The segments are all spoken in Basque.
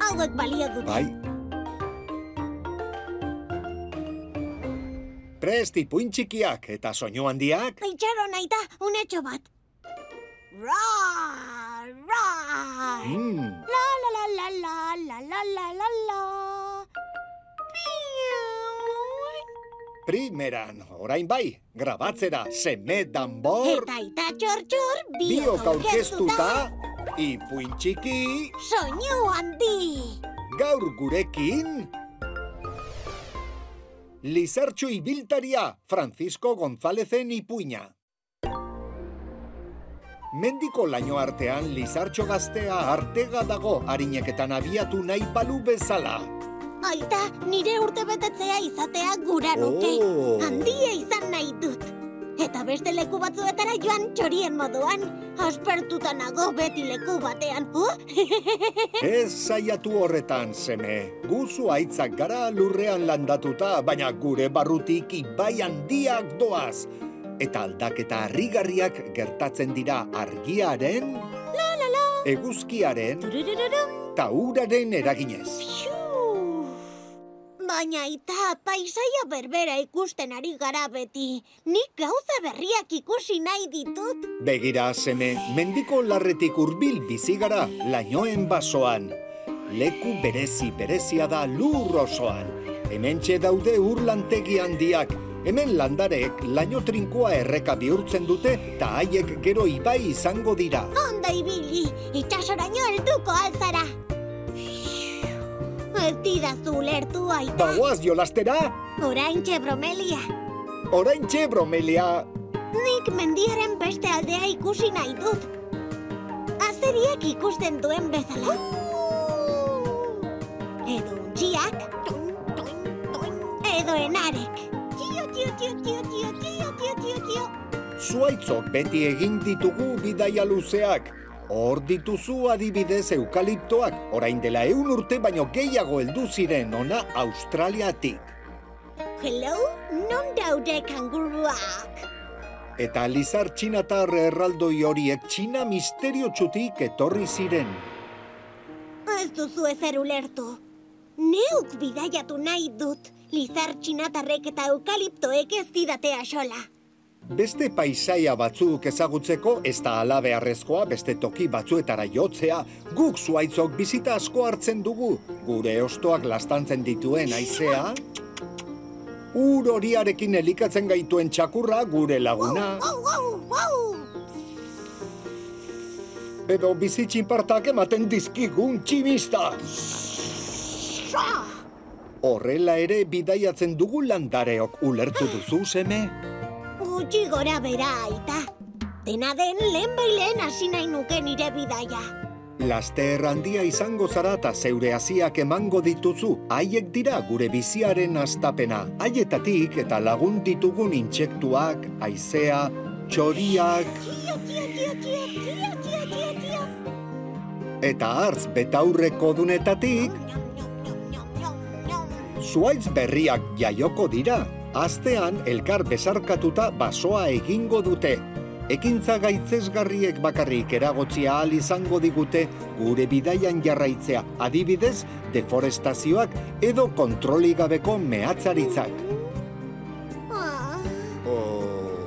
Hauek balio dute. Bai. Presti puin txikiak eta soinu handiak. Itxaro nahi da, unetxo bat. Ra, ra. Mm, La, la, la, la, la, la, la, la, la, la. Primeran, orain bai, grabatzera, seme danbor, Eta ita txor txor, biok biok aurkeztuta, ipuin txiki, Soinu handi. gaur gurekin... Lizartxo ibiltaria, Francisco Gonzálezen ipuina. Mendiko laino artean, Lizartxo gaztea artega dago harineketan abiatu nahi balu bezala. Aita, nire urte betetzea izatea gura nuke. Oh. Handia izan nahi dut. Eta beste leku batzuetara joan txorien moduan. Aspertuta nago beti leku batean. Oh? Ez saiatu horretan, seme. Guzu aitzak gara lurrean landatuta, baina gure barrutik ibai handiak doaz. Eta aldaketa harrigarriak gertatzen dira argiaren, la la la. eguzkiaren Tururururum. eta uraren eraginez. Baina eta paisaia berbera ikusten ari gara beti. Nik gauza berriak ikusi nahi ditut. Begira, seme, mendiko larretik hurbil bizi gara lainoen basoan. Leku berezi berezia da lur osoan. Hementxe daude urlantegi handiak. Hemen landarek laino trinkoa erreka bihurtzen dute eta haiek gero ibai izango dira. Onda ibili, didazu ulertu aita. Bagoaz jolastera, Orain bromelia. orain bromelia. Nik mendiaren beste aldea ikusi nahi dut. Azeriak ikusten duen bezala. Edo untxiak. Edo enarek. Tio, tio, tio, tio, tio, tio, tio, tio, tio. Zuaitzok beti egin ditugu bidaia luzeak. Hor dituzu adibidez eukaliptoak, orain dela eun urte baino gehiago heldu ziren ona Australiatik. Hello, non daude kanguruak? Eta Lizar txinatar erraldoi horiek txina misterio txutik etorri ziren. Ez duzu ezer ulertu. Neuk bidaiatu nahi dut. Lizar txinatarrek eta eukaliptoek ez didatea sola. Beste paisaia batzuk ezagutzeko ez da ala beharrezkoa beste toki batzuetara jotzea, guk zuaitzok bizita asko hartzen dugu, gure ostoak lastantzen dituen aizea, ur horiarekin elikatzen gaituen txakurra gure laguna, edo bizitxinpartak ematen dizkigun tximista. Horrela ere bidaiatzen dugu landareok ulertu duzu seme? Gutxi gora bera aita. Dena den lehen baileen hasi nahi nuke nire bidaia. Laste errandia izango zara eta zeure hasiak emango dituzu, haiek dira gure biziaren astapena. Haietatik eta lagun ditugun intsektuak, aizea, txoriak eta hartz betaurreko dunetatik, zuaitz berriak jaioko dira. Astean elkar besarkatuta basoa egingo dute. Ekintza gaitzesgarriek bakarrik eragotzia ahal izango digute gure bidaian jarraitzea, adibidez, deforestazioak edo kontroli gabeko mehatzaritzak. Ah, Oh.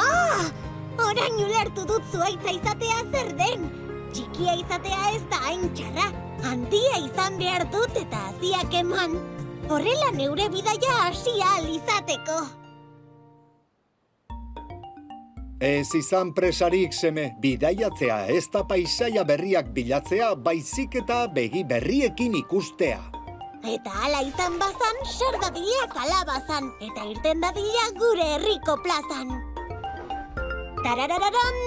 Ah! Orain ulertu dut zuaitza izatea zer den. Txikia izatea ez da hain txarra. Handia izan behar dut eta haziak eman. Horrela neure bidaia hasi ahal izateko. Ez izan presarik seme, bidaiatzea ez da paisaia berriak bilatzea, baizik eta begi berriekin ikustea. Eta hala izan bazan, zer dadila kalabazan, eta irten dadila gure herriko plazan. Tararararam,